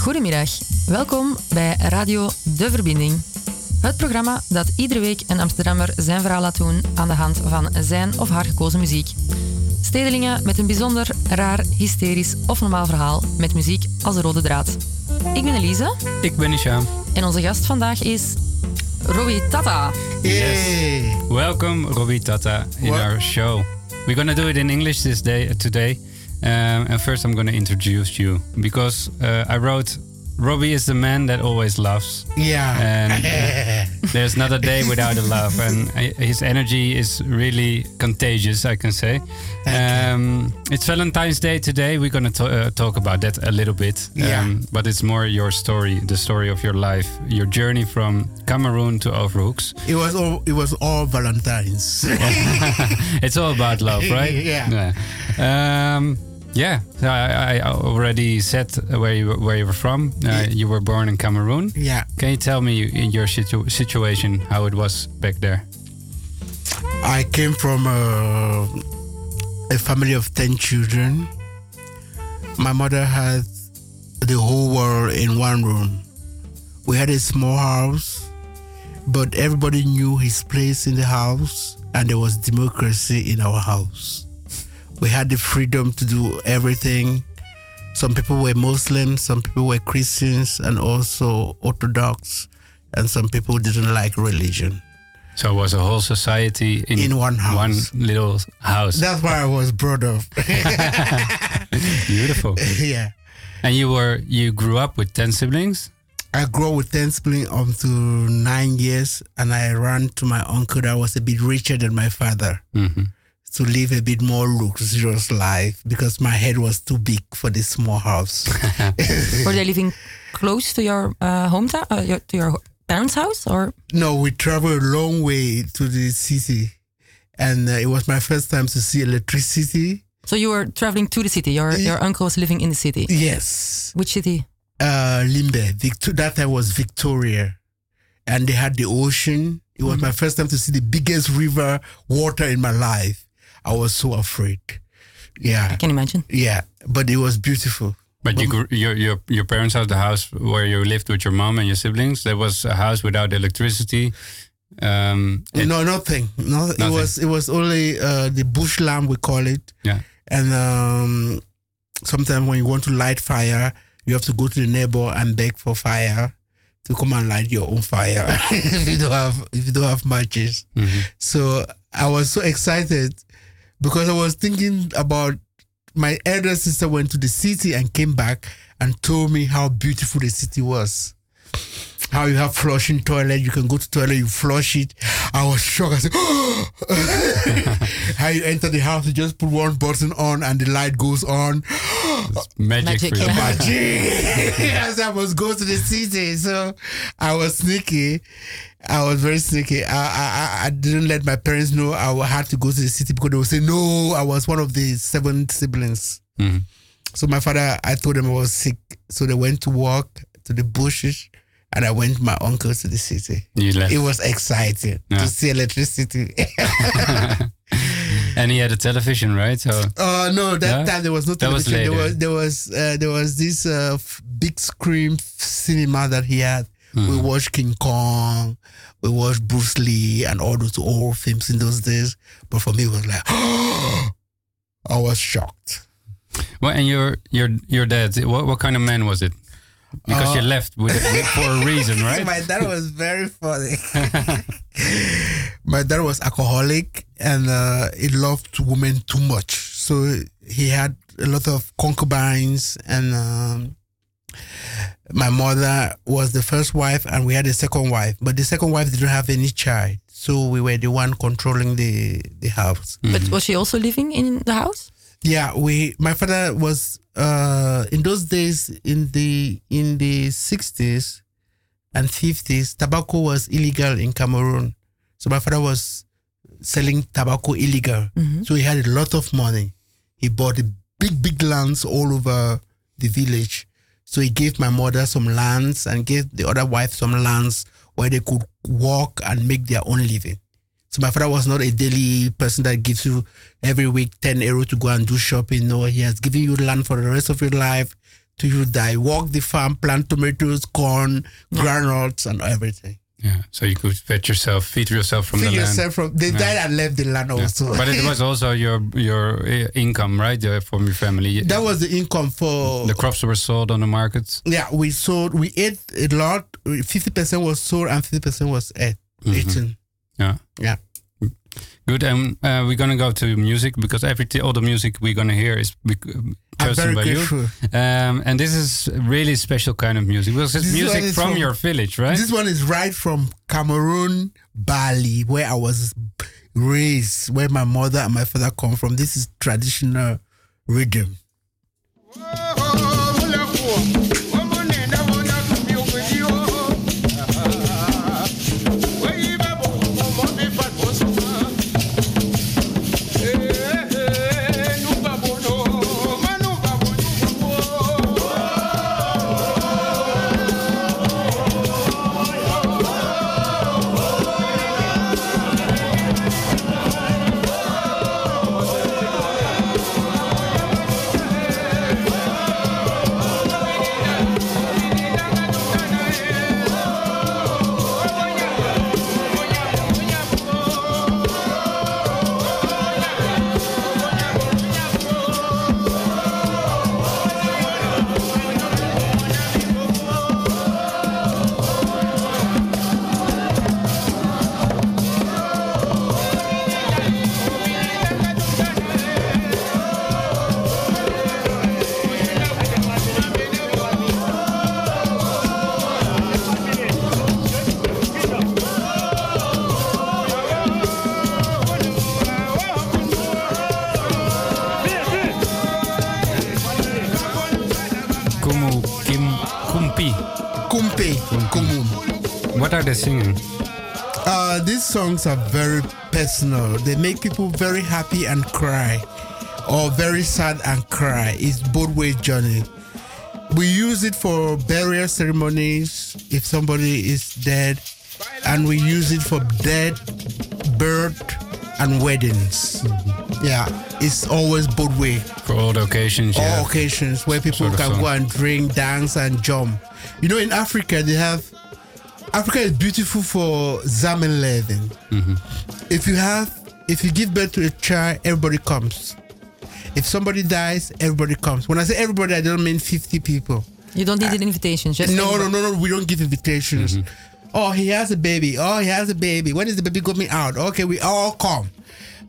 Goedemiddag, welkom bij Radio De Verbinding. Het programma dat iedere week een Amsterdammer zijn verhaal laat doen aan de hand van zijn of haar gekozen muziek. Stedelingen met een bijzonder, raar, hysterisch of normaal verhaal met muziek als de rode draad. Ik ben Elisa. Ik ben Isha. En onze gast vandaag is Robbie Tata. Yes. Welcome, Robbie Tata, in our show. We're gonna do it in English this day today. Um, and first, I'm gonna introduce you because uh, I wrote Robbie is the man that always loves. Yeah. And uh, there's not a day without a love. And his energy is really contagious, I can say. Um, it's Valentine's Day today. We're going to uh, talk about that a little bit. Yeah. Um, but it's more your story, the story of your life, your journey from Cameroon to Overhoeks. It was all, it was all Valentine's. it's all about love, right? yeah. yeah. Um, yeah, I, I, already said where you where you were from. Uh, you were born in Cameroon. Yeah. Can you tell me in your situ situation how it was back there? I came from a, a family of ten children. My mother had the whole world in one room. We had a small house, but everybody knew his place in the house, and there was democracy in our house we had the freedom to do everything. Some people were Muslims, some people were Christians, and also Orthodox, and some people didn't like religion. So it was a whole society in, in one house, one little house. That's where I was brought up. Beautiful. Yeah. And you were you grew up with ten siblings. I grew up with ten siblings until nine years, and I ran to my uncle that was a bit richer than my father. Mm -hmm to live a bit more luxurious life because my head was too big for this small house. Were they living close to your uh, hometown, uh, your, to your parents' house, or? No, we traveled a long way to the city, and uh, it was my first time to see electricity. So you were traveling to the city. Your your uncle was living in the city. Yes. Which city? Uh, Limbe. Victor- that time was Victoria, and they had the ocean. It was mm -hmm. my first time to see the biggest river water in my life. I was so afraid. Yeah. I can imagine. Yeah, but it was beautiful. But you grew, your your your parents' house, the house where you lived with your mom and your siblings, there was a house without electricity. Um, it, no, nothing. No, nothing. it was it was only uh, the bushland we call it. Yeah. And um, sometimes when you want to light fire, you have to go to the neighbor and beg for fire to come and light your own fire if you don't have if you don't have matches. Mm -hmm. So I was so excited because I was thinking about my elder sister went to the city and came back and told me how beautiful the city was. How you have flushing toilet, you can go to toilet, you flush it. I was shocked. I said, oh! how you enter the house, you just put one button on and the light goes on. magic, magic, magic. As I was going to the city, so I was sneaky. I was very sneaky. I, I I didn't let my parents know I had to go to the city because they would say no. I was one of the seven siblings. Mm-hmm. So my father, I told them I was sick. So they went to walk to the bushes, and I went with my uncle to the city. You left. It was exciting Yeah. to see electricity. and he had a television, right? So uh, no, that Yeah? time there was no That was television. there was there was uh, there was this uh, f- big screen cinema that he had. We Mhm. watched King Kong, we watched Bruce Lee, and all those old films in those days. But for me, it was like, I was shocked. Well, and your your your dad, what what kind of man was it? Because you Uh, left with, with- for a reason, right? My dad was very funny. My dad was alcoholic and uh, he loved women too much. So he had a lot of concubines and um, my mother was the first wife and we had a second wife. But the second wife didn't have any child. So we were the one controlling the, the house. But was she also living in the house? Yeah, we. My father was uh, in those days in the in the sixties and fifties. Tobacco was illegal in Cameroon, so my father was selling tobacco illegal. Mhm. So he had a lot of money. He bought big big lands all over the village. So he gave my mother some lands and gave the other wife some lands where they could walk and make their own living. So my father was not a daily person that gives you every week 10 euro to go and do shopping. No, he has given you land for the rest of your life to you die. Walk the farm, plant tomatoes, corn, granules, and everything. Yeah, so you could feed yourself, feed yourself from feed the yourself land. from. They yeah. died and left the land yeah. also. but it was also your your eh, income, right, from your family. That was the income for the crops were sold on the markets. Yeah, we sold. We ate a lot. Fifty percent was sold and fifty percent was ate, mm -hmm. eaten. Yeah, yeah. Good. And uh, we're gonna go to music because every all the music we're gonna hear is chosen by you. Um, and this is really special kind of music because it's this music from, from, your village, right? This one is right from Cameroon, Bali, where I was raised, where my mother and my father come from. This is traditional rhythm. They singing? Uh, these songs are very personal. They make people very happy and cry, or very sad and cry. It's both ways journey. We use it for burial ceremonies if somebody is dead, and we use it for dead, birth, and weddings. Mm-hmm. Yeah, it's always both way. For all occasions, all yeah. occasions where people sort can go and drink, dance, and jump. You know, in Africa they have Africa is beautiful for Zaman Mm-hmm. If you have, if you give birth to a child, everybody comes. If somebody dies, everybody comes. When I say everybody, I don't mean 50 people. You don't need uh, an invitation. Just no, no, no, no. We don't give invitations. Mm-hmm. Oh, he has a baby. Oh, he has a baby. When is the baby coming out? Okay, we all come.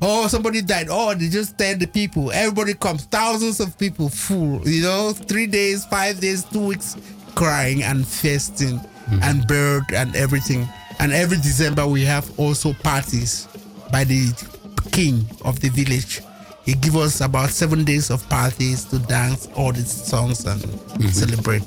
Oh, somebody died. Oh, they just tell the people. Everybody comes. Thousands of people full. You know, three days, five days, two weeks, crying and fasting mm-hmm. and bird and everything. And every December we have also parties by the king of the village. He give us about seven days of parties to dance all these songs and mm-hmm. celebrate.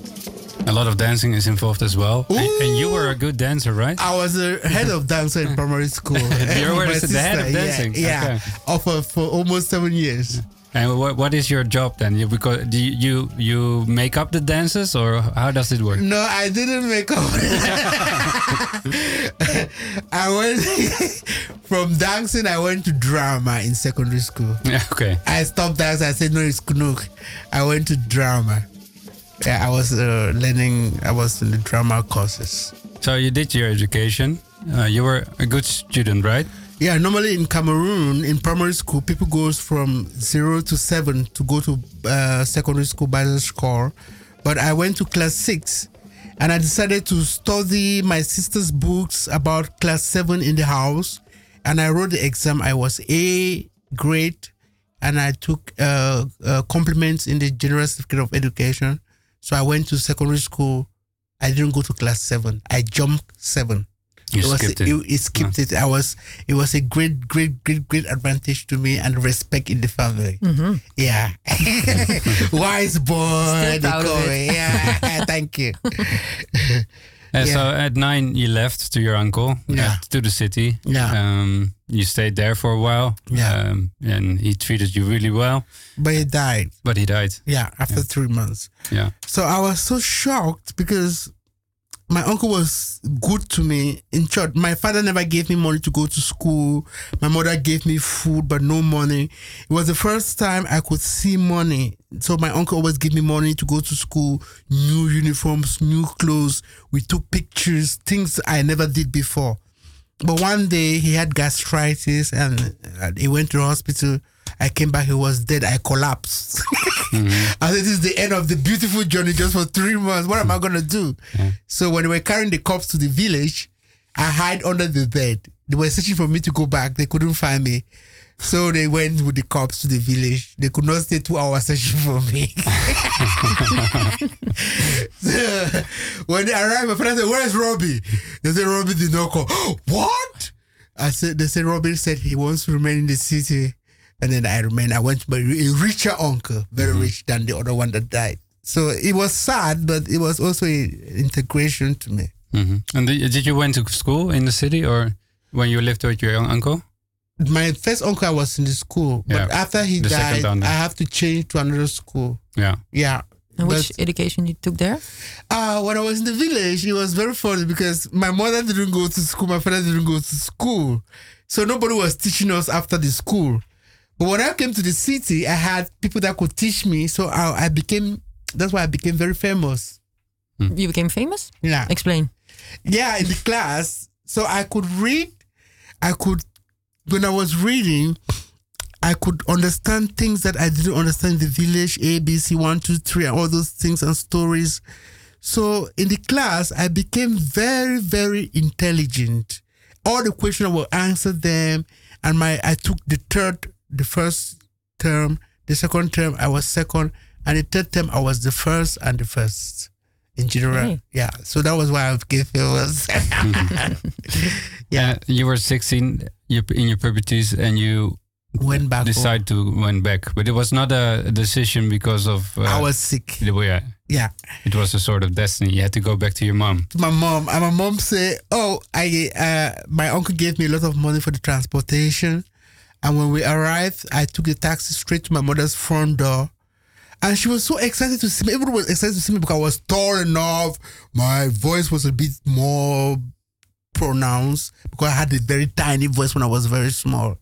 A lot of dancing is involved as well. And, and, you were a good dancer, right? I was a head of dancer in primary school. you were the head of dancing? Yeah, yeah. Okay. for almost seven years. And what what is your job then? You, because do you, you, you make up the dances or how does it work? No, I didn't make up. I went from dancing. I went to drama in secondary school. Yeah, okay. I stopped dancing. I said no, it's knook. I went to drama. Yeah, I was uh, learning. I was in the drama courses. So you did your education. Uh, you were a good student, right? Yeah, normally in Cameroon, in primary school, people goes from zero to seven to go to uh, secondary school school. But I went to class six, and I decided to study my sister's books about class seven in the house, and I wrote the exam. I was A grade, and I took uh, uh, compliments in the general certificate of education. So I went to secondary school. I didn't go to class seven. I jumped seven. You it skipped was, it. it. it skipped it. I was. It was a great, great, great, great advantage to me and respect in the family. Mm-hmm. Yeah, wise boy. Yeah, thank you. yeah. So at nine, you left to your uncle. Yeah. to the city. Yeah. Um, you stayed there for a while. Yeah. Um, and he treated you really well. But he died. But he died. Yeah, after yeah. three months. Yeah. So I was so shocked because my uncle was good to me. In short, my father never gave me money to go to school. My mother gave me food, but no money. It was the first time I could see money. So my uncle always gave me money to go to school, new uniforms, new clothes. We took pictures, things I never did before. But one day he had gastritis and uh, he went to the hospital. I came back, he was dead. I collapsed. mm-hmm. I said, This is the end of the beautiful journey just for three months. What am I going to do? Yeah. So when they were carrying the corpse to the village, I hid under the bed. They were searching for me to go back. They couldn't find me. So they went with the cops to the village. They could not stay two hours searching for me. so, when they arrived, my friend said, Where's Robbie? They said, Robbie did not call. what? I said, They said, Robbie said he wants to remain in the city. And then I remained. I went to my a richer uncle, very mm-hmm. rich than the other one that died. So it was sad, but it was also integration to me. Mm-hmm. And did you went to school in the city or when you lived with your uncle? my first uncle I was in the school, yeah. but after he the died, I have to change to another school. Yeah, yeah. And which education you took there? Uh, when I was in the village, it was very funny because my mother didn't go to school, my father didn't go to school, so nobody was teaching us after the school. But when I came to the city, I had people that could teach me, so I, I became. That's why I became very famous. Hmm. You became famous? Yeah. Explain. Yeah, in the class, so I could read, I could when I was reading, I could understand things that I didn't understand in the village, A, B, C, one, two, three, and all those things and stories. So in the class, I became very, very intelligent. All the questions I will answer them, and my I took the third, the first term, the second term I was second, and the third term I was the first and the first in general. Hey. Yeah, so that was why I became famous. yeah, uh, you were 16 in your puberties and you went back. Decide to went back, but it was not a decision because of. Uh, I was sick. Yeah. Yeah. It was a sort of destiny. You had to go back to your mom. My mom and my mom said, "Oh, I uh, my uncle gave me a lot of money for the transportation, and when we arrived, I took the taxi straight to my mother's front door." And she was so excited to see me. Everyone was excited to see me because I was tall enough. My voice was a bit more pronounced because I had a very tiny voice when I was very small.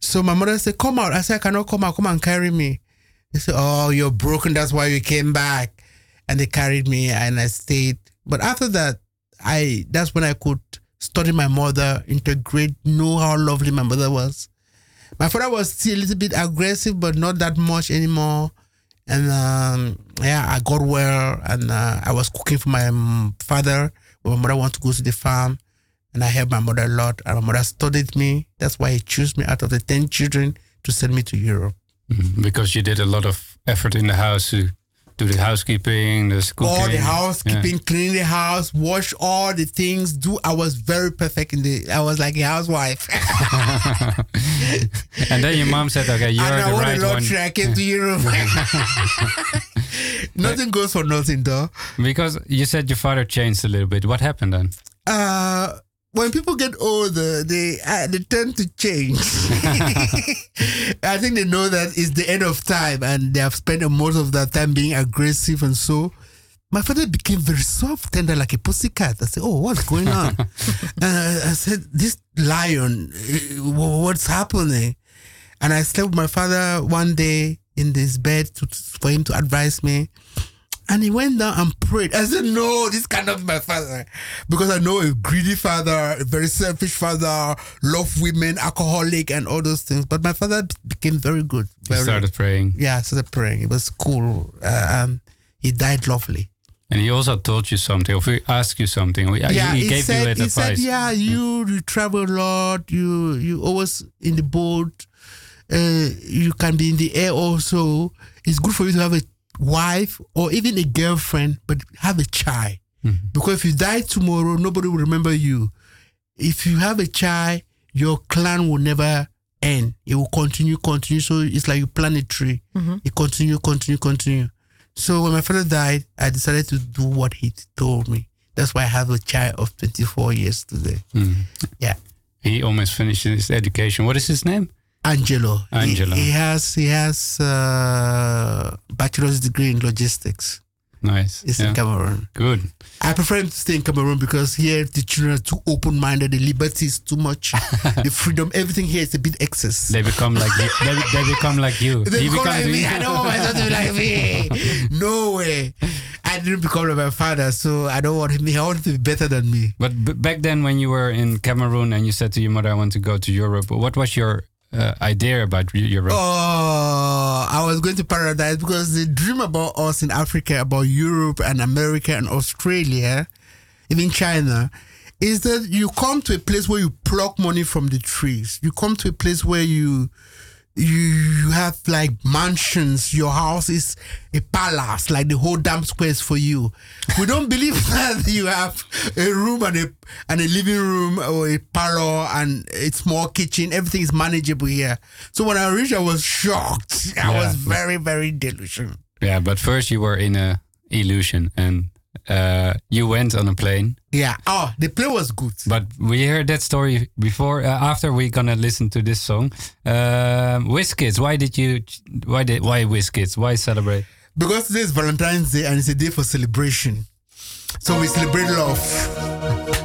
So my mother said, Come out. I said, I cannot come out. Come and carry me. They said, Oh, you're broken. That's why you came back. And they carried me and I stayed. But after that, I that's when I could study my mother, integrate, know how lovely my mother was. My father was still a little bit aggressive, but not that much anymore. And um, yeah, I got well and uh, I was cooking for my um, father. When my mother wanted to go to the farm and I helped my mother a lot. And my mother studied me. That's why he chose me out of the 10 children to send me to Europe. Mm-hmm. Because you did a lot of effort in the house to do the housekeeping, the cooking. All the housekeeping, yeah. clean the house, wash all the things. Do I was very perfect in the. I was like a housewife. and then your mom said, "Okay, you're and the right one." I came to Europe. nothing but, goes for nothing, though. Because you said your father changed a little bit. What happened then? Uh, when people get older, they uh, they tend to change. I think they know that it's the end of time, and they have spent most of their time being aggressive, and so my father became very soft, tender, like a pussycat. I said, "Oh, what's going on?" and I, I, said, "This lion, uh, what's happening?" And I slept with my father one day in this bed to, for him to advise me. And he went down and prayed. I said, No, this cannot be my father. Because I know a greedy father, a very selfish father, love women, alcoholic, and all those things. But my father became very good. Very, he started praying. Yeah, I started praying. It was cool. Uh, um, he died lovely. And he also told you something, or he asked you something. Yeah, he, he gave said, you that he advice. said, "Yeah, you you travel a lot. You you always in the boat. Uh, you can be in the air also. It's good for you to have a wife or even a girlfriend, but have a child. Mm-hmm. Because if you die tomorrow, nobody will remember you. If you have a child, your clan will never end. It will continue, continue. So it's like you plant a tree. Mm-hmm. It continue, continue, continue. So when my father died, I decided to do what he told me. That's why I have a child of 24 years today. Mm-hmm. Yeah. He almost finished his education. What is his name? Angelo. Angelo. He, he has he has uh, bachelor's degree in logistics. Nice. It's yeah. in Cameroon. Good. I prefer him to stay in Cameroon because here the children are too open minded, the liberty is too much, the freedom, everything here is a bit excess. They become like you. They, they become like you. They you become like me. I don't want my son to be like me. No way. I didn't become like my father, so I don't want him. I want him to be better than me. But back then, when you were in Cameroon and you said to your mother, "I want to go to Europe," what was your uh, idea about Europe? Oh, I was going to paradise because the dream about us in Africa, about Europe and America and Australia, even China, is that you come to a place where you pluck money from the trees. You come to a place where you you, you have like mansions. Your house is a palace, like the whole damn square is for you. We don't believe that you have a room and a and a living room or a parlor and a small kitchen. Everything is manageable here. So when I reached, I was shocked. I yeah. was very, very delusional. Yeah, but first you were in a illusion and uh, you went on a plane. Yeah. Oh, the plane was good. But we heard that story before. Uh, after we gonna listen to this song, uh, Kids. Why did you? Why did? Why Kids? Why celebrate? Because today is Valentine's Day and it's a day for celebration. So we celebrate love.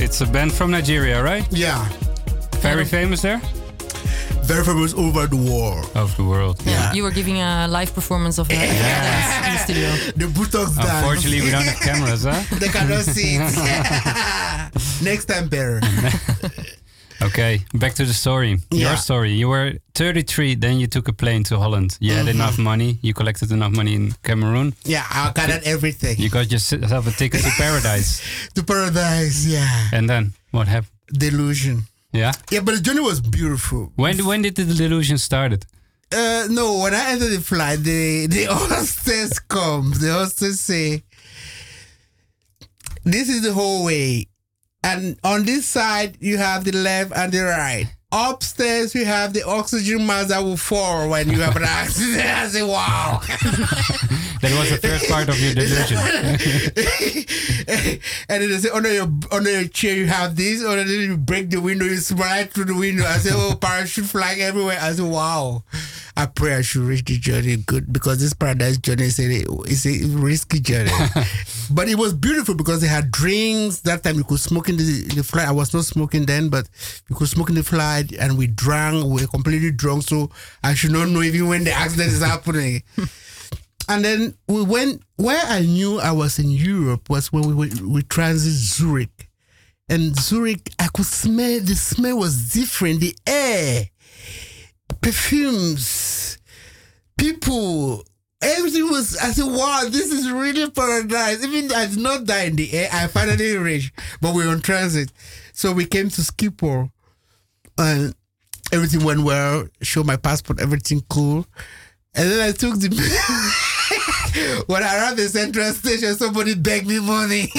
It's a band from Nigeria, right? Yeah. Very famous there? Very famous over the world. Over the world. Yeah. yeah. You were giving a live performance of that yes. in the studio. The Butox dance. Unfortunately, we don't have cameras, huh? they cannot see it. Next time, better. Okay, back to the story. Yeah. Your story. You were 33, then you took a plane to Holland. You had mm -hmm. enough money. You collected enough money in Cameroon. Yeah, I got everything. You got yourself a ticket to paradise. to paradise, yeah. And then what happened? Delusion. Yeah. Yeah, but the journey was beautiful. When when did the delusion started? Uh, no, when I entered the flight, the the hostess comes. The hostess say, "This is the hallway, and on this side you have the left and the right." Upstairs we have the oxygen mask that will fall when you have an accident. I say, wow. that was the first part of your delusion. and then they say, under your under your chair you have this, or then you break the window, you slide through the window. I say, oh, parachute flying everywhere. I say, wow. I pray I should reach the journey good because this paradise journey is a, is a risky journey. but it was beautiful because they had drinks. That time you could smoke in the, in the flight. I was not smoking then, but you could smoke in the and we drank. We were completely drunk. So I should not know even when the accident is happening. and then we went, where I knew I was in Europe was when we, we transit Zurich. And Zurich, I could smell, the smell was different. The air perfumes, people, everything was. I said, "Wow, this is really paradise." Even I did not die in the air. I finally reached, but we are on transit, so we came to Schiphol, and everything went well. Show my passport, everything cool, and then I took the. when I arrived the central station, somebody begged me money.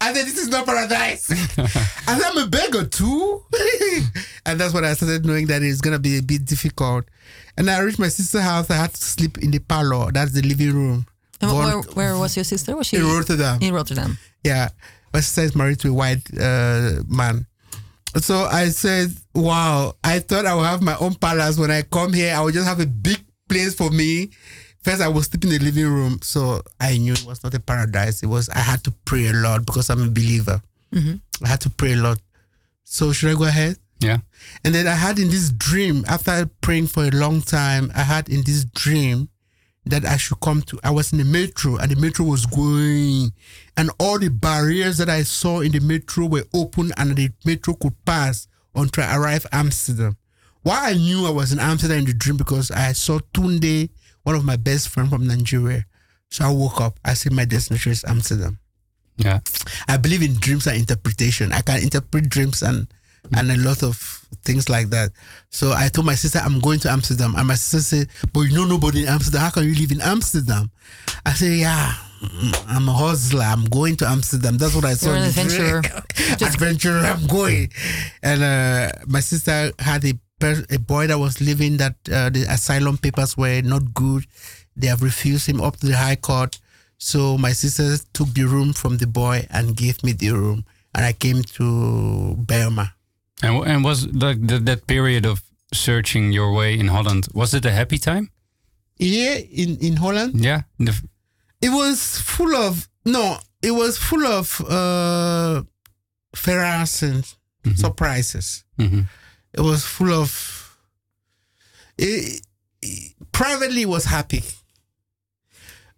I said, This is not paradise. and I'm a beggar too. and that's when I started knowing that it's going to be a bit difficult. And I reached my sister's house. I had to sleep in the parlor. That's the living room. And where, where, was your sister? Was she in Rotterdam? In Rotterdam. Yeah. My sister is married to a white uh, man. So I said, wow, I thought I would have my own palace. When I come here, I would just have a big place for me First, I was sleeping in the living room, so I knew it was not a paradise. It was I had to pray a lot because I'm a believer. Mm-hmm. I had to pray a lot. So should I go ahead? Yeah. And then I had in this dream after praying for a long time. I had in this dream that I should come to. I was in the metro and the metro was going, and all the barriers that I saw in the metro were open, and the metro could pass until I arrived Amsterdam. Why I knew I was in Amsterdam in the dream because I saw Tunde one of my best friends from Nigeria. So I woke up. I said my destination is Amsterdam. Yeah. I believe in dreams and interpretation. I can interpret dreams and and a lot of things like that. So I told my sister I'm going to Amsterdam, and my sister said, "But you know nobody in Amsterdam. How can you live in Amsterdam?" I said, "Yeah." I'm a hustler. I'm going to Amsterdam. That's what I saw. You're an adventurer. adventurer. I'm going. And uh, my sister had a a boy that was living that uh, the asylum papers were not good. They have refused him up to the high court. So my sister took the room from the boy and gave me the room, and I came to Bijlmer. And and was like the, that period of searching your way in Holland? Was it a happy time? Yeah, in in Holland. Yeah, it was full of no. It was full of uh, and mm -hmm. surprises. Mm -hmm it was full of it, it, privately was happy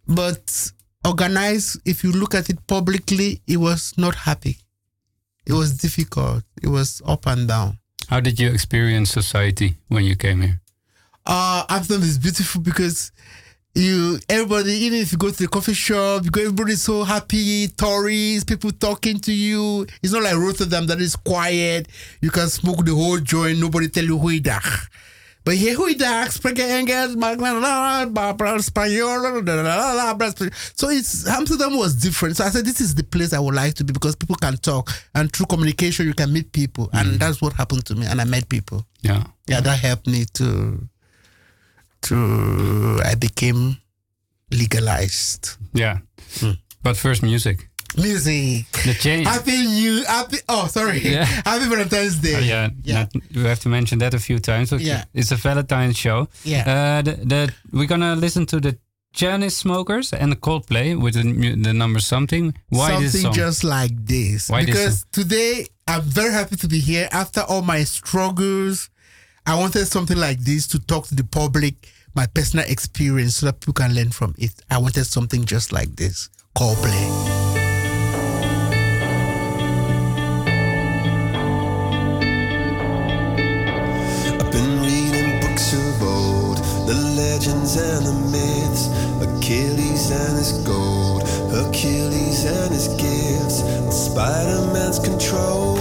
but organized if you look at it publicly it was not happy it was difficult. It was up and down. How did you experience society when you came here? Uh amsterdam is beautiful because you everybody even if you go to the coffee shop you go everybody's so happy tourists people talking to you. It's not like rotterdam that is quiet. You can smoke the whole joint nobody tell you who that but here who that spreken Engels so it's Amsterdam was different so I said this is the place I would like to be because people can talk and through communication you can meet people mm. and that's what happened to me and I met people yeah yeah that helped me to to I became legalized. Yeah. Hmm. But first music. Music. The change. Happy New Happy Oh sorry. Yeah. Happy Valentine's Day. Oh, yeah. Yeah. Not, we have to mention that a few times. Okay. Yeah. It's a Valentine's show. Yeah. Uh, the, the, we're gonna listen to the Chainsmokers and the Coldplay with the, the number something. Why something this song? just like this? Why because this today I'm very happy to be here after all my struggles I wanted something like this to talk to the public, my personal experience, so that people can learn from it. I wanted something just like this. Call the legends and the myths, Achilles and his gold, Hercules and his gifts, Spider Man's control,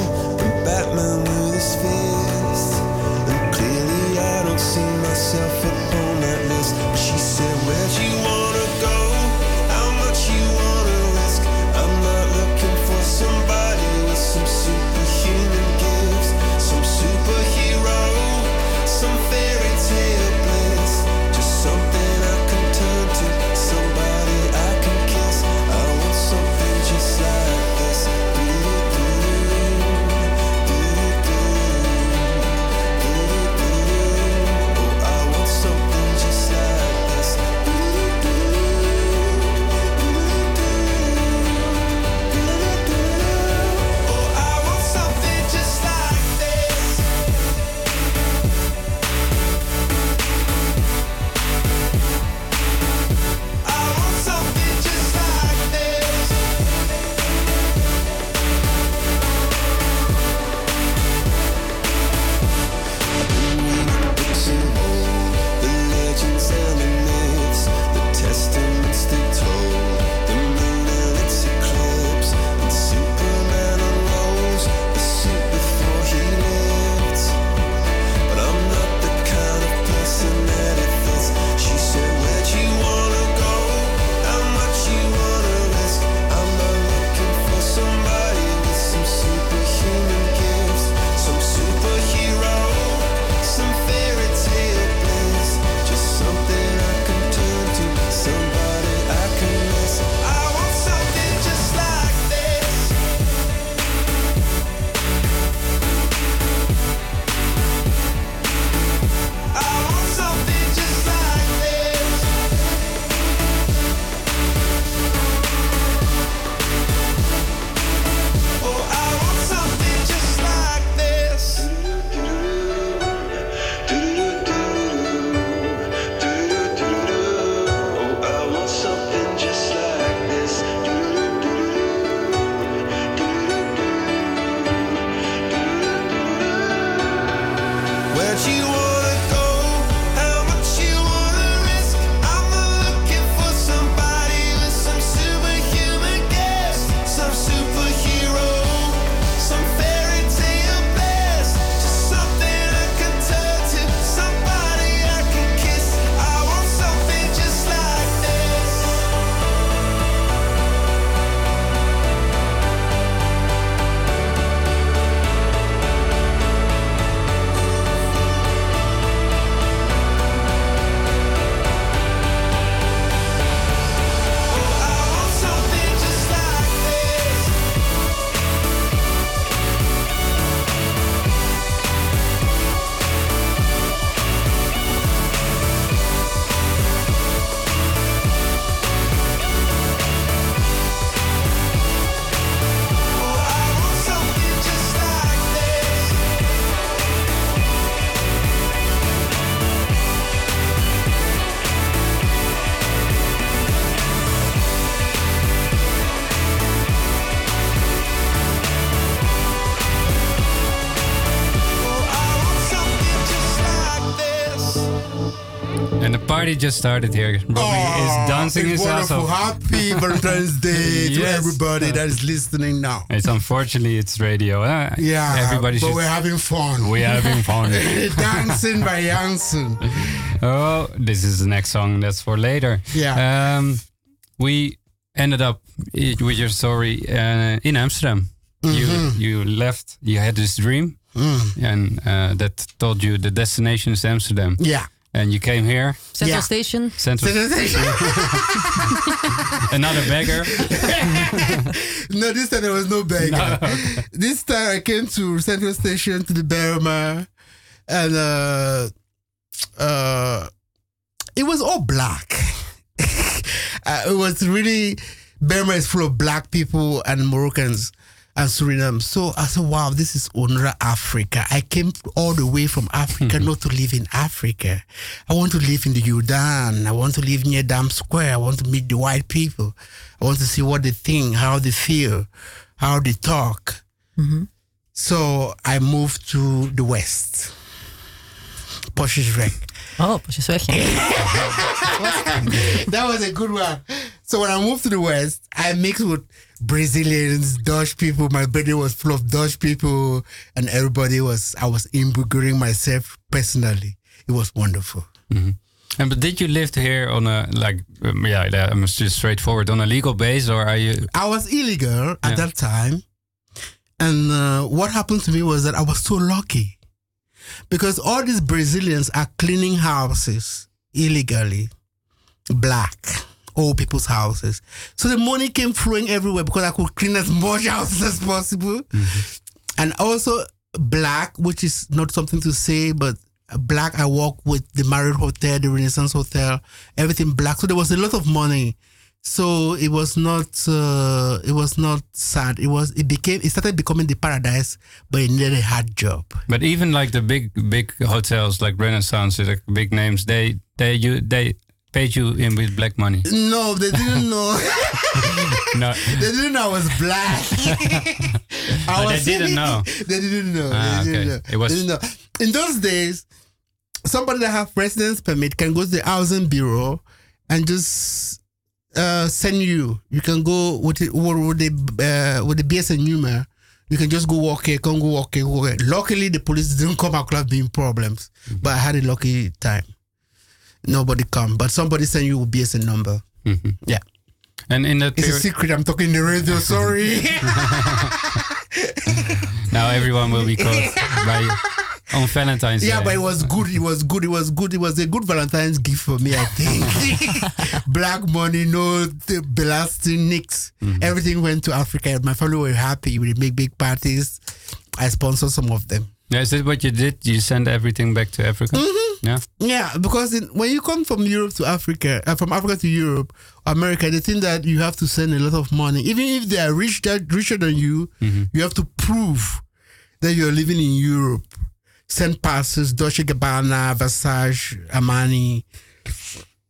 party just started here. Robbie oh, is dancing his ass off. Happy Valentine's Day yes. to everybody that is listening now. It's unfortunately it's radio. Huh? Yeah, everybody. But we're having fun. We're having fun. Dancing by Jansen. Oh, this is the next song. That's for later. Yeah. Um, we ended up with your story uh, in Amsterdam. Mm -hmm. You mm-hmm. you left. You had this dream, mm. and uh, that told you the destination is Amsterdam. Yeah. And you came here. Central yeah. Station. Central, Central Station. Another beggar. no, this time there was no beggar. No, okay. This time I came to Central Station to the Bijlmer, and uh, uh, it was all black. uh, it was really Bijlmer is full of black people and Moroccans and Suriname. So I said, wow, this is UNRWA Africa. I came all the way from Africa mm-hmm. not to live in Africa. I want to live in the Jordaan. I want to live near Dam Square. I want to meet the white people. I want to see what they think, how they feel, how they talk. Mm-hmm. So I moved to the West. Postjesweg. Oh, Postjesweg. that was a good one. So when I moved to the West, I mixed with Brazilians, Dutch people. My birthday was full of Dutch people, and everybody was. I was invigorating myself personally. It was wonderful. Mm-hmm. And but did you live here on a like um, yeah, I'm just straightforward on a legal base, or are you? I was illegal at yeah. that time, and uh, what happened to me was that I was so lucky because all these Brazilians are cleaning houses illegally, black old people's houses. So the money came flowing everywhere because I could clean as much houses as possible. Mm-hmm. And also black, which is not something to say, but black, I work with the Marriott Hotel, the Renaissance Hotel, everything black. So there was a lot of money. So it was not uh, it was not sad. It was it became it started becoming the paradise, but it needed a hard job. But even like the big big hotels like Renaissance, like big names, they they you they paid you in with black money? No, they didn't know. no, they didn't know I was black. I was, they didn't know. They didn't know. Ah, they didn't okay. know. It was. Know. In those days, somebody that have residence permit can go to the housing bureau and just uh, send you. You can go with the, with the uh, with the BSN number. You can just go walk here, come go walk here, walk here. Luckily, the police didn't come across being problems, mm-hmm. but I had a lucky time nobody come, but somebody send you a BSN number. Mm-hmm. Yeah. And in that it's a secret. I'm talking the radio. Sorry. now everyone will be caught by on Valentine's yeah, Day. but it was good. It was good. It was good. It was a good Valentine's gift for me. I think. Black money, no blasting, nicks. Mm-hmm. Everything went to Africa. My family were happy. We make big parties. I sponsored some of them. Yeah, is that what you did? You send everything back to Africa? Mm-hmm. Yeah. Yeah, because in, when you come from Europe to Africa, uh, from Africa to Europe, America, they think that you have to send a lot of money. Even if they are rich, that richer than you, mm-hmm. you have to prove that you're living in Europe. Send passes, Dolce Gabbana, Versace, Armani,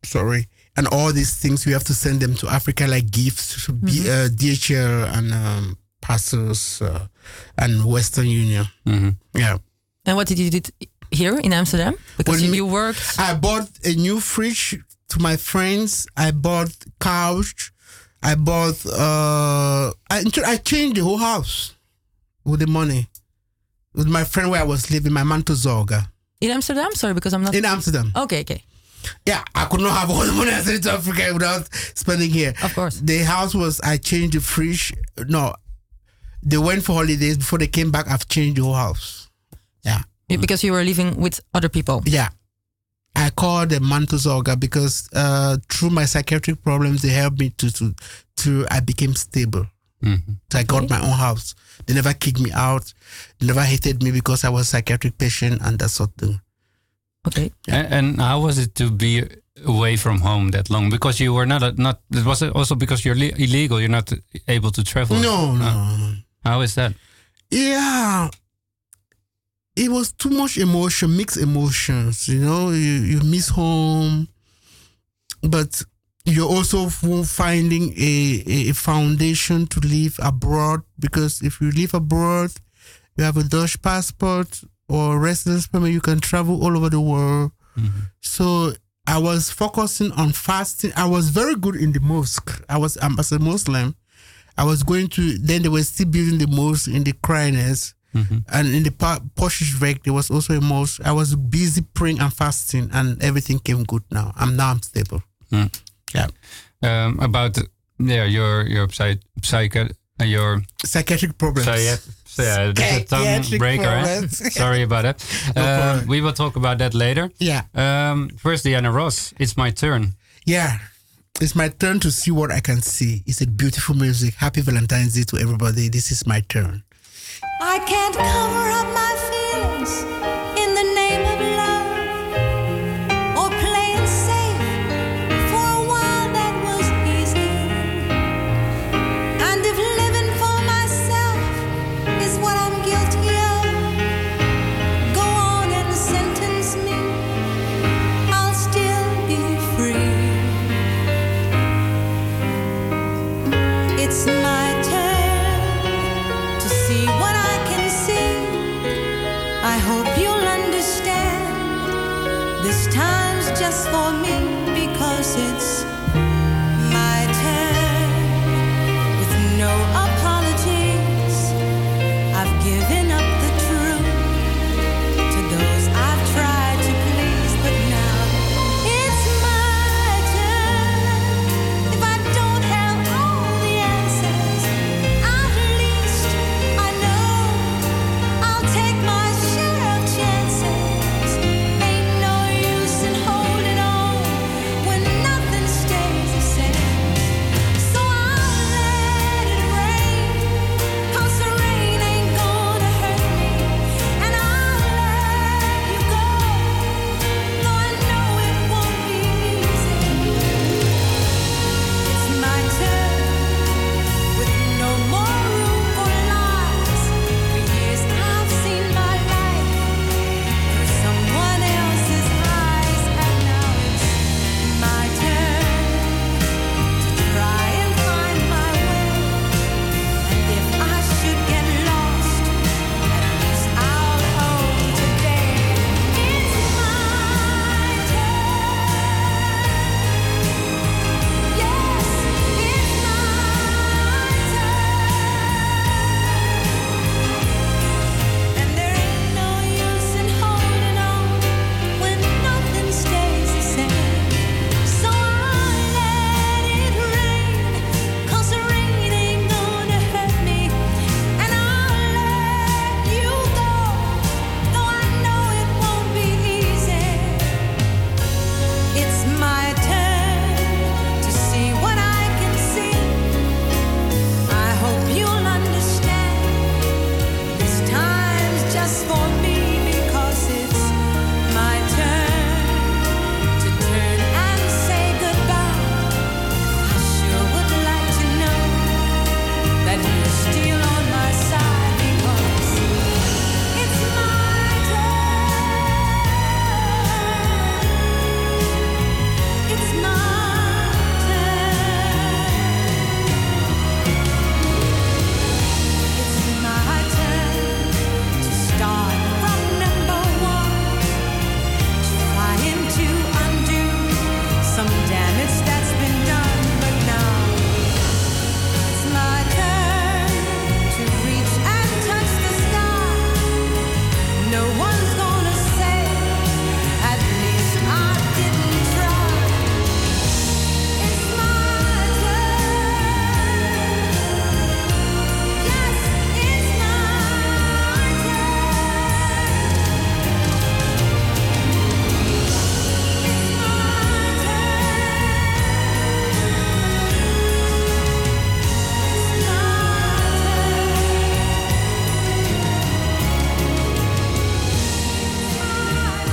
sorry, and all these things. You have to send them to Africa like gifts, mm-hmm. uh, DHL and um, passes uh, and Western Union. Mm-hmm. Yeah. And what did you do here in Amsterdam? Because when you worked. I bought a new fridge to my friends. I bought couch. I bought. Uh, I I changed the whole house with the money. With my friend where I was living, my man to Zorga. In Amsterdam? Sorry, because I'm not. In Amsterdam. Okay, okay. Yeah, I could not have all the money I sent to Africa without spending here. Of course. The house was, I changed the fridge. No, they went for holidays. Before they came back, I've changed the whole house. Yeah. Because you were living with other people. Yeah. I called the Mantozoga because uh, through my psychiatric problems, they helped me to to to I became stable. Mm-hmm. So I got okay. my own house. They never kicked me out. They never hated me because I was a psychiatric patient and that sort of thing. Okay. Yeah. And, and, how was it to be away from home that long? Because you were not a, not. It was also because you're illegal. You're not able to travel. No, no. no. How is that? Yeah, it was too much emotion, mixed emotions. You know, you, you miss home, but you're also finding a, a foundation to live abroad because if you live abroad, you have a Dutch passport or residence permit, you can travel all over the world. Mm-hmm. So I was focusing on fasting. I was very good in the mosque. I was um, as a Muslim. I was going to. Then they were still building the mosque in the Criners. Mm-hmm. And in the Postjesweg, there was also a mosque. I was busy praying and fasting, and everything came good now. I'm now I'm stable. Mm. Yeah. Um, about yeah, your your psych, psych uh, your psychiatric problems. So yeah, this is a tongue breaker. Sorry about that. no uh, we will talk about that later. Yeah. Um, first, Diana Ross, it's my turn. Yeah. It's my turn to see what I can see. It's a beautiful music. Happy Valentine's Day to everybody. This is my turn. I can't cover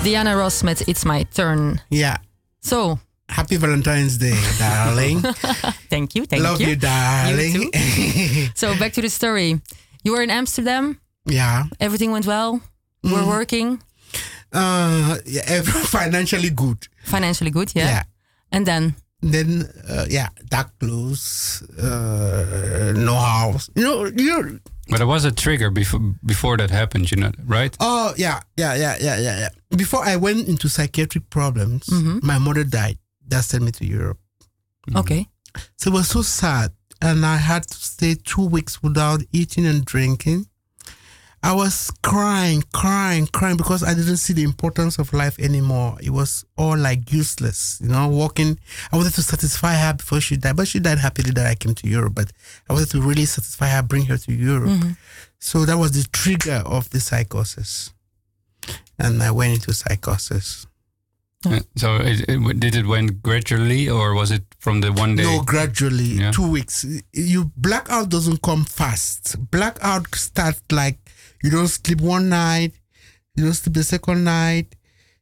Diana Ross met It's My Turn. Ja. So. Happy Valentine's Day, darling. thank you, thank Love you. you, darling. You so back to the story. You were in Amsterdam. Yeah. Everything went well. You were mm. working. Uh, yeah, financially good. Financially good, yeah. Yeah. And then. Then, uh, yeah, dark clothes, uh, no house. You know, you know, But there was a trigger before before that happened, you know, right? Oh yeah, yeah, yeah, yeah, yeah, yeah. Before I went into psychiatric problems, mm-hmm. my mother died. That sent me to Europe. Mm-hmm. Okay. So it was so sad, and I had to stay two weeks without eating and drinking. I was crying, crying, crying because I didn't see the importance of life anymore. It was all like useless, you know, walking. I wanted to satisfy her before she died, but she died happily that I came to Europe. But I wanted to really satisfy her, bring her to Europe. Mm-hmm. So that was the trigger of the psychosis. And I went into psychosis. Uh, so it, it, did it went gradually or was it from the one day? No, gradually, yeah. two weeks. You blackout doesn't come fast. Blackout starts like you don't sleep one night, you don't sleep the second night,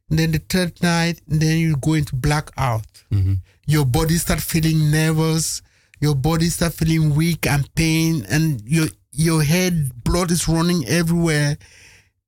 then the third night, then you go into blackout. Mm-hmm. Your body start feeling nervous, your body start feeling weak and pain, and your your head blood is running everywhere,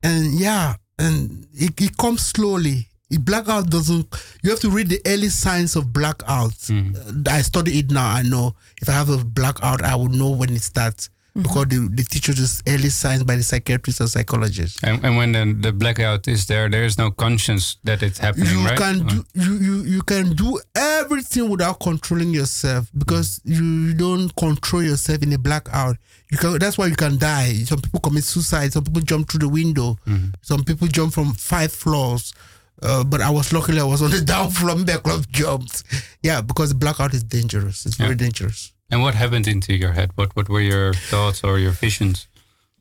and yeah, and it, it comes slowly. It blackout doesn't. You have to read the early signs of blackout. Mm-hmm. I study it now. I know if I have a blackout, I will know when it starts mm-hmm. because the, the teacher just early signs by the psychiatrist or psychologist. And, and when the, the, blackout is there, there is no conscience that it's happening. You right? can do you, you you can do everything without controlling yourself because you don't control yourself in a blackout. You can. That's why you can die. Some people commit suicide. Some people jump through the window. Mm-hmm. Some people jump from five floors. Uh, but I was luckily I was on the down floor. Back club jumped. Yeah, because blackout is dangerous. It's very dangerous. And what happened into your head? What what were your thoughts or your visions?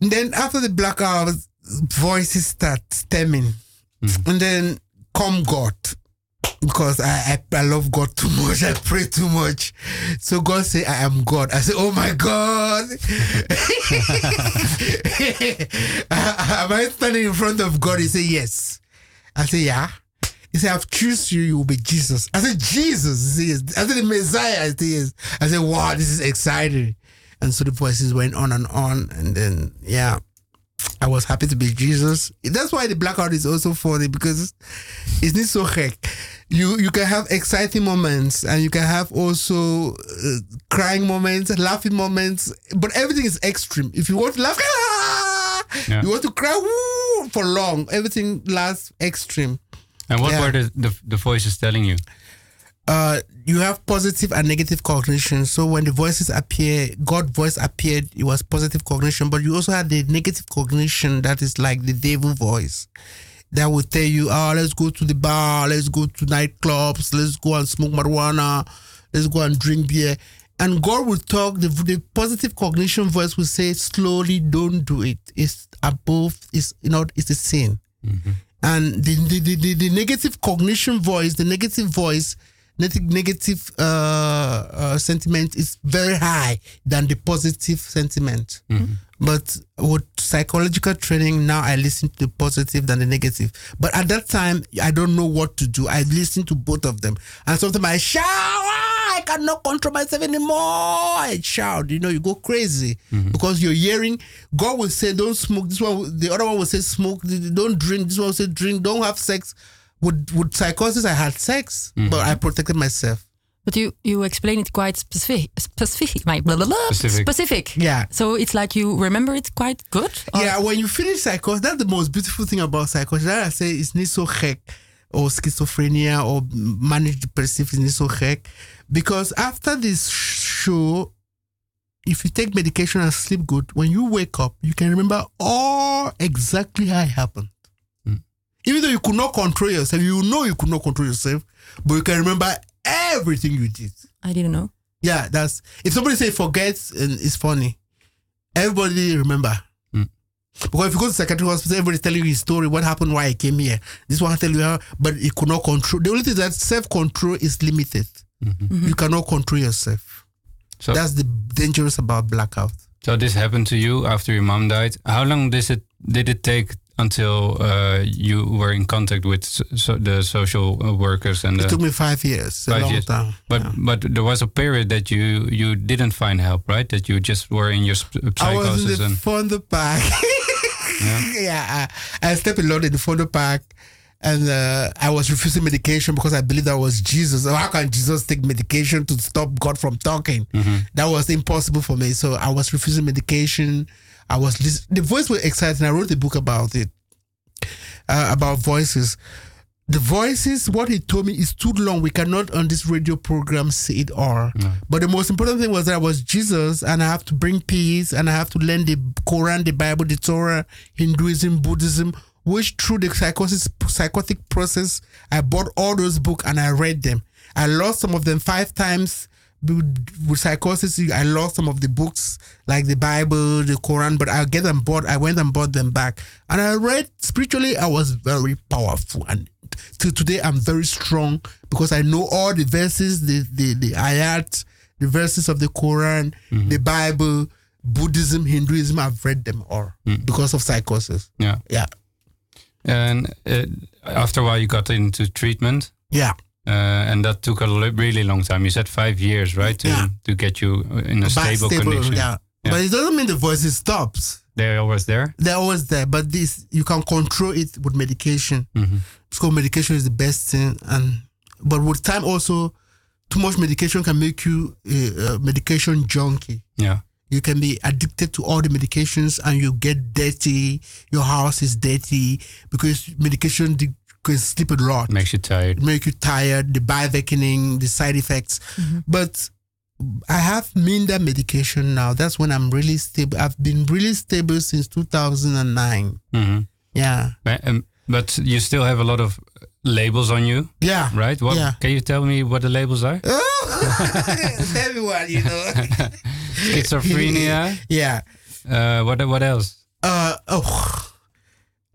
And then after the blackout, voices start stemming, mm. and then come God, because I, I, I love God too much. I pray too much, so God say I am God. I say, Oh my God, am I standing in front of God? He say yes. I say yeah. He said, I've chosen you, you will be Jesus. I said, Jesus. Said, I said, the Messiah. I said. I said, wow, this is exciting. And so the voices went on and on. And then, yeah, I was happy to be Jesus. That's why the blackout is also funny because it's not so heck. You you can have exciting moments and you can have also uh, crying moments, laughing moments, but everything is extreme. If you want to laugh, ah! yeah. you want to cry woo, for long, everything lasts extreme. And what yeah. were the, the, the voices telling you? Uh, you have positive and negative cognition. So when the voices appear, God voice appeared, it was positive cognition. But you also had the negative cognition that is like the devil voice that would tell you, oh, let's go to the bar, let's go to nightclubs, let's go and smoke marijuana, let's go and drink beer. And God will talk, the, the positive cognition voice will say, slowly, don't do it. It's above, it's, you know, it's a sin. Mm-hmm. And the, the, the, the, negative cognition voice, the negative voice, negative uh, uh, sentiment is very high than the positive sentiment. Mm-hmm. But with psychological training, now I listen to the positive than the negative. But at that time, I don't know what to do. I listen to both of them. And sometimes I shout, I cannot control myself anymore. I shout, you know, you go crazy mm-hmm. because you're hearing. God will say, "Don't smoke." This one, the other one will say, "Smoke." Don't drink. This one will say, "Drink." Don't have sex. With with psychosis, I had sex, mm-hmm. but I protected myself. But you you explain it quite specific, specific, blah, blah, blah, specific. specific. Yeah. So it's like you remember it quite good. Or? Yeah. When you finish psychosis, that's the most beautiful thing about psychosis. That I say it's not so heck or schizophrenia or manic depressive is not so heck because after this show, if you take medication and sleep good, when you wake up, you can remember all exactly how it happened. Mm. Even though you could not control yourself, you know you could not control yourself, but you can remember everything you did. I didn't know. Yeah, that's if somebody say forgets, and it's funny. Everybody remember. Because if you go to psychiatric hospital, everybody's telling you his story, what happened, why I came here. This one I tell you how, but he could not control. The only thing that self control is limited. Mm-hmm. You cannot control yourself. So that's the dangerous about blackout. So this happened to you after your mom died. How long did it did it take until uh, you were in contact with so the social uh, workers and? It took me five years. Five years. Time. But yeah. but there was a period that you you didn't find help, right? That you just were in your psychosis. I was in the and Vondelpark. yeah, yeah I, I slept a lot in the Vondelpark and uh, I was refusing medication because I believed that was Jesus. How can Jesus take medication to stop God from talking? Mm-hmm. That was impossible for me. So I was refusing medication. I was listening. The voice was exciting. I wrote a book about it, uh, about voices. The voices, what he told me is too long. We cannot on this radio program say it all. No. But the most important thing was that I was Jesus and I have to bring peace and I have to learn the Quran, the Bible, the Torah, Hinduism, Buddhism, which through the psychosis, psychotic process, I bought all those books and I read them. I lost some of them five times with, with psychosis. I lost some of the books like the Bible, the Quran, but I get them bought. I went and bought them back. And I read spiritually, I was very powerful. And till today, I'm very strong because I know all the verses, the, the, the ayat, the verses of the Quran, the Bible, Buddhism, Hinduism. I've read them all because of psychosis. Yeah. Yeah. And uh, after a while, you got into treatment, Yeah. uh, and that took a really long time. You said five years, right, to Yeah. to get you in a But stable, condition. Yeah. Yeah. But it doesn't mean the voices stops. They're always there. They're always there, but this you can control it with medication. Mhm. So medication is the best thing, and but with time also, too much medication can make you a, a medication junkie. Yeah. You can be addicted to all the medications, and you get dirty. Your house is dirty because medication de- can sleep a lot Makes you tired. make you tired, the bioawakening, the side effects. But I have Minda medication now. That's when I'm really stable. I've been really stable since 2009. hmm Yeah. But, um, but you still have a lot of labels on you, Yeah. right? What Yeah. can you tell me what the labels are? Everyone, you know. Schizophrenia. yeah. Uh, what what else? Uh, oh,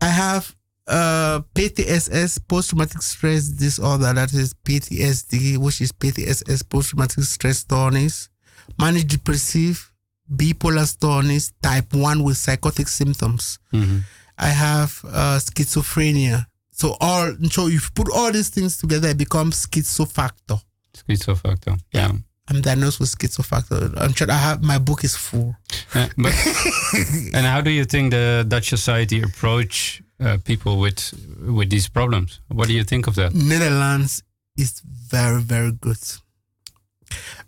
I have uh, PTSS, post traumatic stress disorder. That is PTSD, which is PTSS, post traumatic stress disorder. Manic depressive, bipolar disorder, type 1 with psychotic symptoms. hmm I have uh, schizophrenia. So all so if you put all these things together, it becomes schizofactor. Schizofactor. Yeah. Yeah. I'm diagnosed with schizofactor. I'm sure I have my book is full. Uh, but and how do you think the Dutch society approach uh, people with with these problems? What do you think of that? Netherlands is very, very good.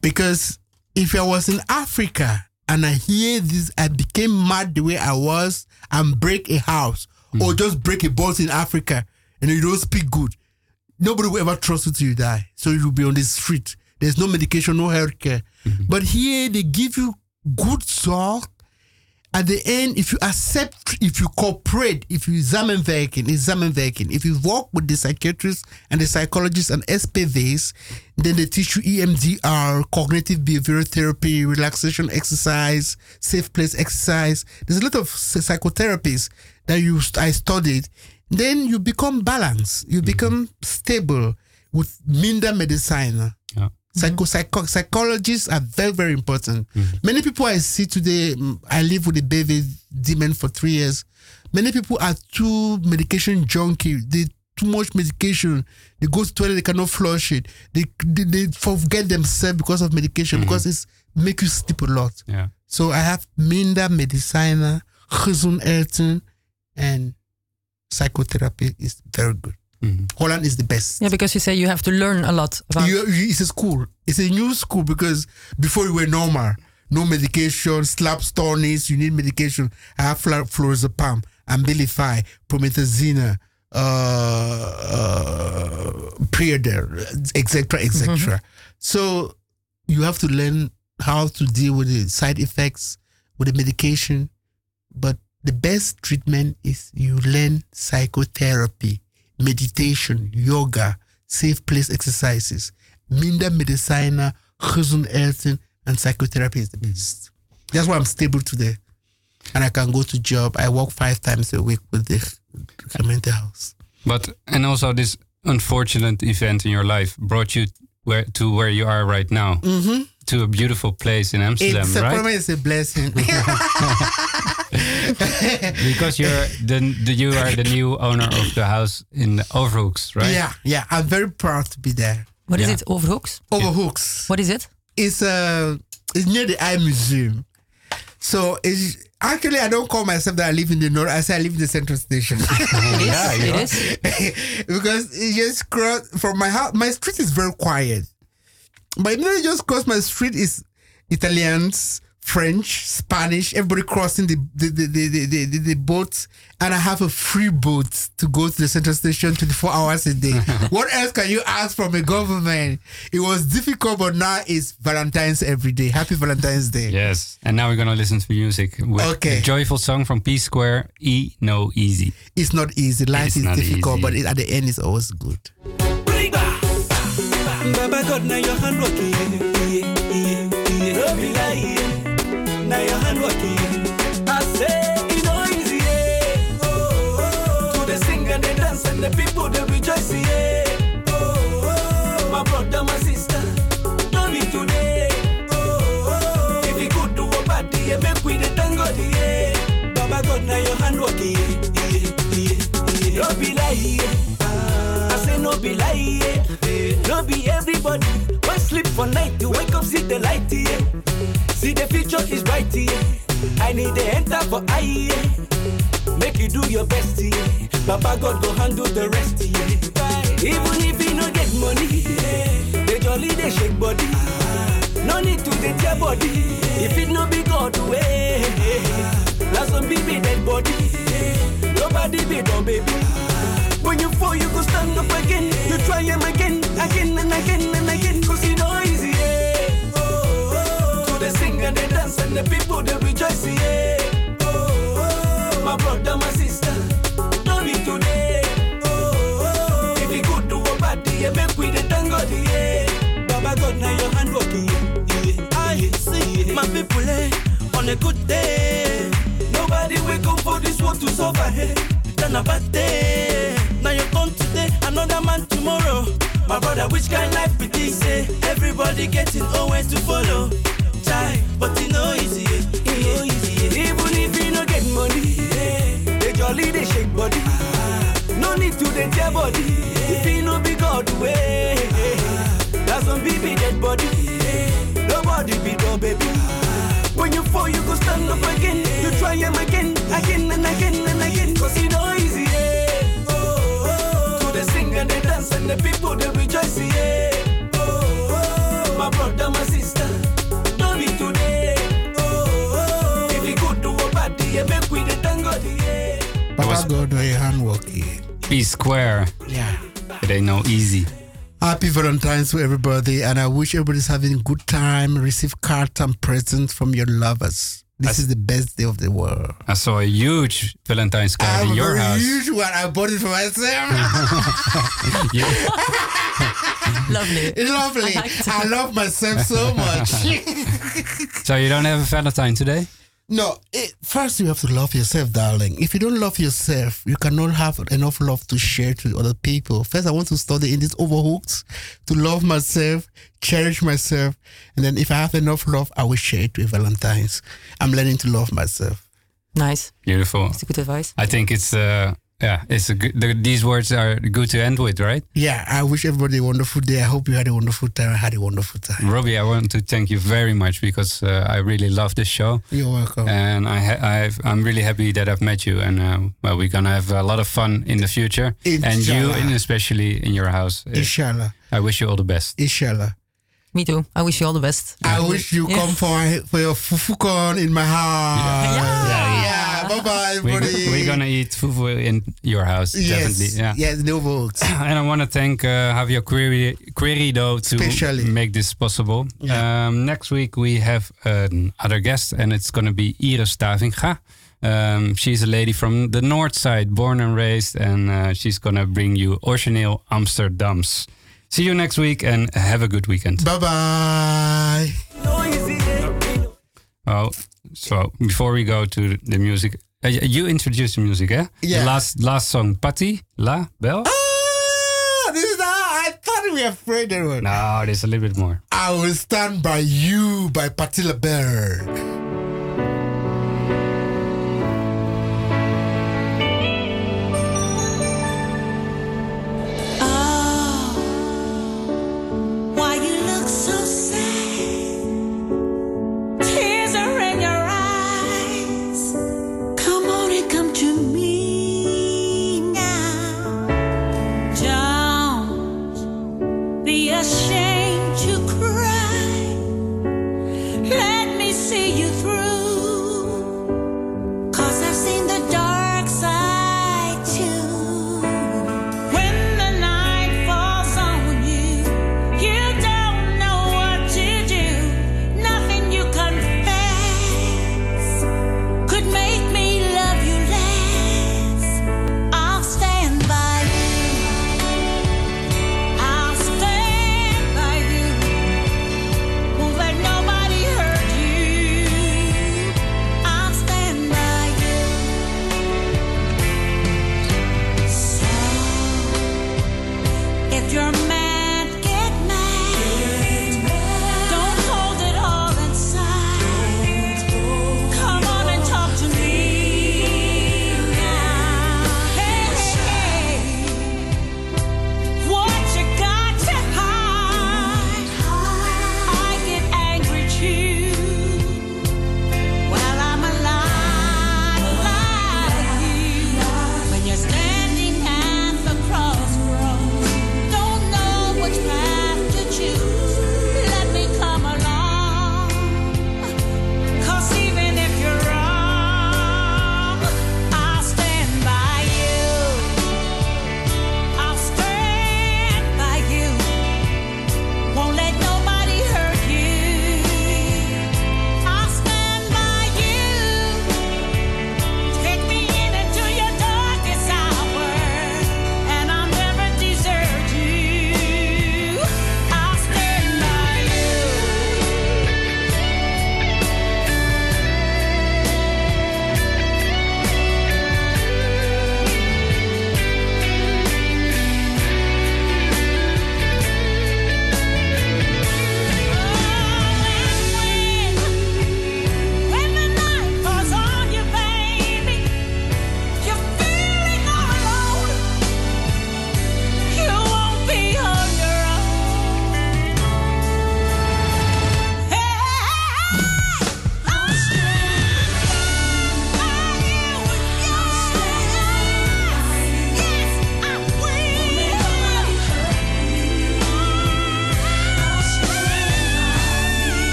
Because if I was in Africa and I hear this, I became mad the way I was and break a house or just break a boat in Africa and you don't speak good, nobody will ever trust you till you die. So you'll be on the street. There's no medication, no healthcare. But here they give you good talk. At the end, if you accept, if you cooperate, if you examine working, examine working, if you work with the psychiatrists and the psychologists and SPVs, then they teach you EMDR, cognitive behavioral therapy, relaxation exercise, safe place exercise. There's a lot of psychotherapies that you I studied. Then you become balanced. You mm-hmm. become stable with Minda Medicina. Yeah. Psycho, psycho, psychologists are very, very important. Mm-hmm. Many people I see today, mm, I live with a baby demon for three years. Many people are too medication junkie. They too much medication. They go to toilet, they cannot flush it. They they, they forget themselves because of medication mm-hmm. because it's make you sleep a lot. Yeah. So I have Minda Medicina, Eten, and psychotherapy is very good. Mhm. Holland is the best. Yeah, because you say you have to learn a lot about. You, you- it's a school. It's a new school because before you were normal, no medication, slap stonies, you need medication. I have fluorazepam, Abilify, promethazine, uh, uh, etc., etc. So you have to learn how to deal with the side effects with the medication. But the best treatment is you learn psychotherapy, meditation, yoga, safe place exercises. Minder Medicina, Gezond Eten, and psychotherapy is the best. That's why I'm stable today. And I can go to job. I work five times a week with the mental house. But and also this unfortunate event in your life brought you where to where you are right now, Mm-hmm. To a beautiful place in Amsterdam, It's a right? problem, it's a blessing. Because you're the, the you are the new owner of the house in Overhoeks, right? Yeah, yeah. I'm very proud to be there. What is Yeah. it? Overhoeks? Overhoeks. What is it? It's uh it's near the Eye Museum. So it's actually I don't call myself that I live in the north. I say I live in the central station. It is. Yeah, you it are. is. because it just cross from my house. My street is very quiet, but you just cross my street is Italians, French, Spanish, everybody crossing the the, the, the, the, the, the boats. And I have a free boat to go to the central station 24 hours a day. what else can you ask from a government? It was difficult, but now it's Valentine's every day. Happy Valentine's Day. Yes. And now we're going to listen to music. With okay. A joyful song from P Square, E No Easy. It's not easy. Life is difficult, easy. but it, at the end, it's always good. Baba God, now your hand working. Yeah, yeah, yeah now your hand working. I say it no easy, yeah. Oh, oh, To the sing and the dance and the people they rejoice, yeah. Oh, oh, my brother, my sister, don't be today. Oh, oh, if you could do a party, yeah, make we the tango, yeah. Baba God, now your hand working, yeah, yeah, yeah. Don't be yeah. I say no be lie. No be everybody. One sleep for night to wake up, see the light, yeah. See the future is bright, yeah. I need to enter for I, yeah. Make you do your best, yeah. Papa God go handle the rest, yeah. Even if you no get money, yeah. They jolly, they shake body. No need to get your body. If it no be God way, that's some baby dead body. Nobody be no baby. When you fall, you go stand up again. You try him again, again and again and again. Cause you know easy, yeah they sing and they dance and the people they rejoice, yeah. Oh, oh, my brother, my sister, be today. Oh, oh, if you good to a party, yeah, make we the tango, yeah. Baba God, now your hand working, yeah. I see my people, eh, on a good day. Nobody wake up for this world to suffer, hey. Then a bad day. Now you come today, another man tomorrow. My brother, which kind of life be this? Eh? Everybody getting nowhere to follow tie, but it no easy, eh? it no easy. Eh? Even if you no get money, eh? they jolly they shake body. Ah. No need to they tear body. If you no be God way, that's some baby dead body. Nobody be no baby. Ah. When you fall, you go stand up again. You try them again, again and again and again. Dance and the people they rejoice, yeah. Oh, oh, my brother, my sister. Papa God, your handwork here. P Square. Yeah. It ain't no easy. Happy Valentine's to everybody, and I wish everybody's having a good time. Receive cards and presents from your lovers. This I is the best day of the world. I saw a huge Valentine's card in your house. A huge one. I bought it for myself. Lovely. Lovely. I, I love myself so much. so you don't have a Valentine today? No, it, first you have to love yourself, darling. If you don't love yourself, you cannot have enough love to share to other people. First, I want to study in these Overhoeks to love myself, cherish myself, and then if I have enough love, I will share it with Valentine's. I'm learning to love myself. Nice. Beautiful. That's a good advice. I think it's uh, yeah, it's a good, the, these words are good to end with, right? Yeah, I wish everybody a wonderful day. I hope you had a wonderful time. I had a wonderful time. Robbie, I want to thank you very much because uh, I really love this show. You're welcome. And I i am really happy that I've met you. And uh, well, we're gonna have a lot of fun in the future. Inshallah. And you, and especially in your house. Inshallah. I wish you all the best. Inshallah. Me too. I wish you all the best. I wish you yeah. come for for your fufukon in my house. Yeah. yeah. yeah. Bye bye, everybody. We, are gonna eat fufu in your house. Yes. Definitely. Yeah. Yes, no votes. and I want to thank uh, Javier Query, Querido to Especially. make this possible. Yeah. Um, next week we have another guest, and it's gonna be Iris Stavinga. Um, she's a lady from the north side, born and raised, and uh, she's gonna bring you original Amsterdams. See you next week and have a good weekend. Bye bye. Oh, so before we go to the music, uh, you introduced the music, eh? Yeah. The last last song, Patti La Belle. Ah, this is I thought we were afraid of it. No, there's a little bit more. I will stand by you by Patti LaBelle. ashamed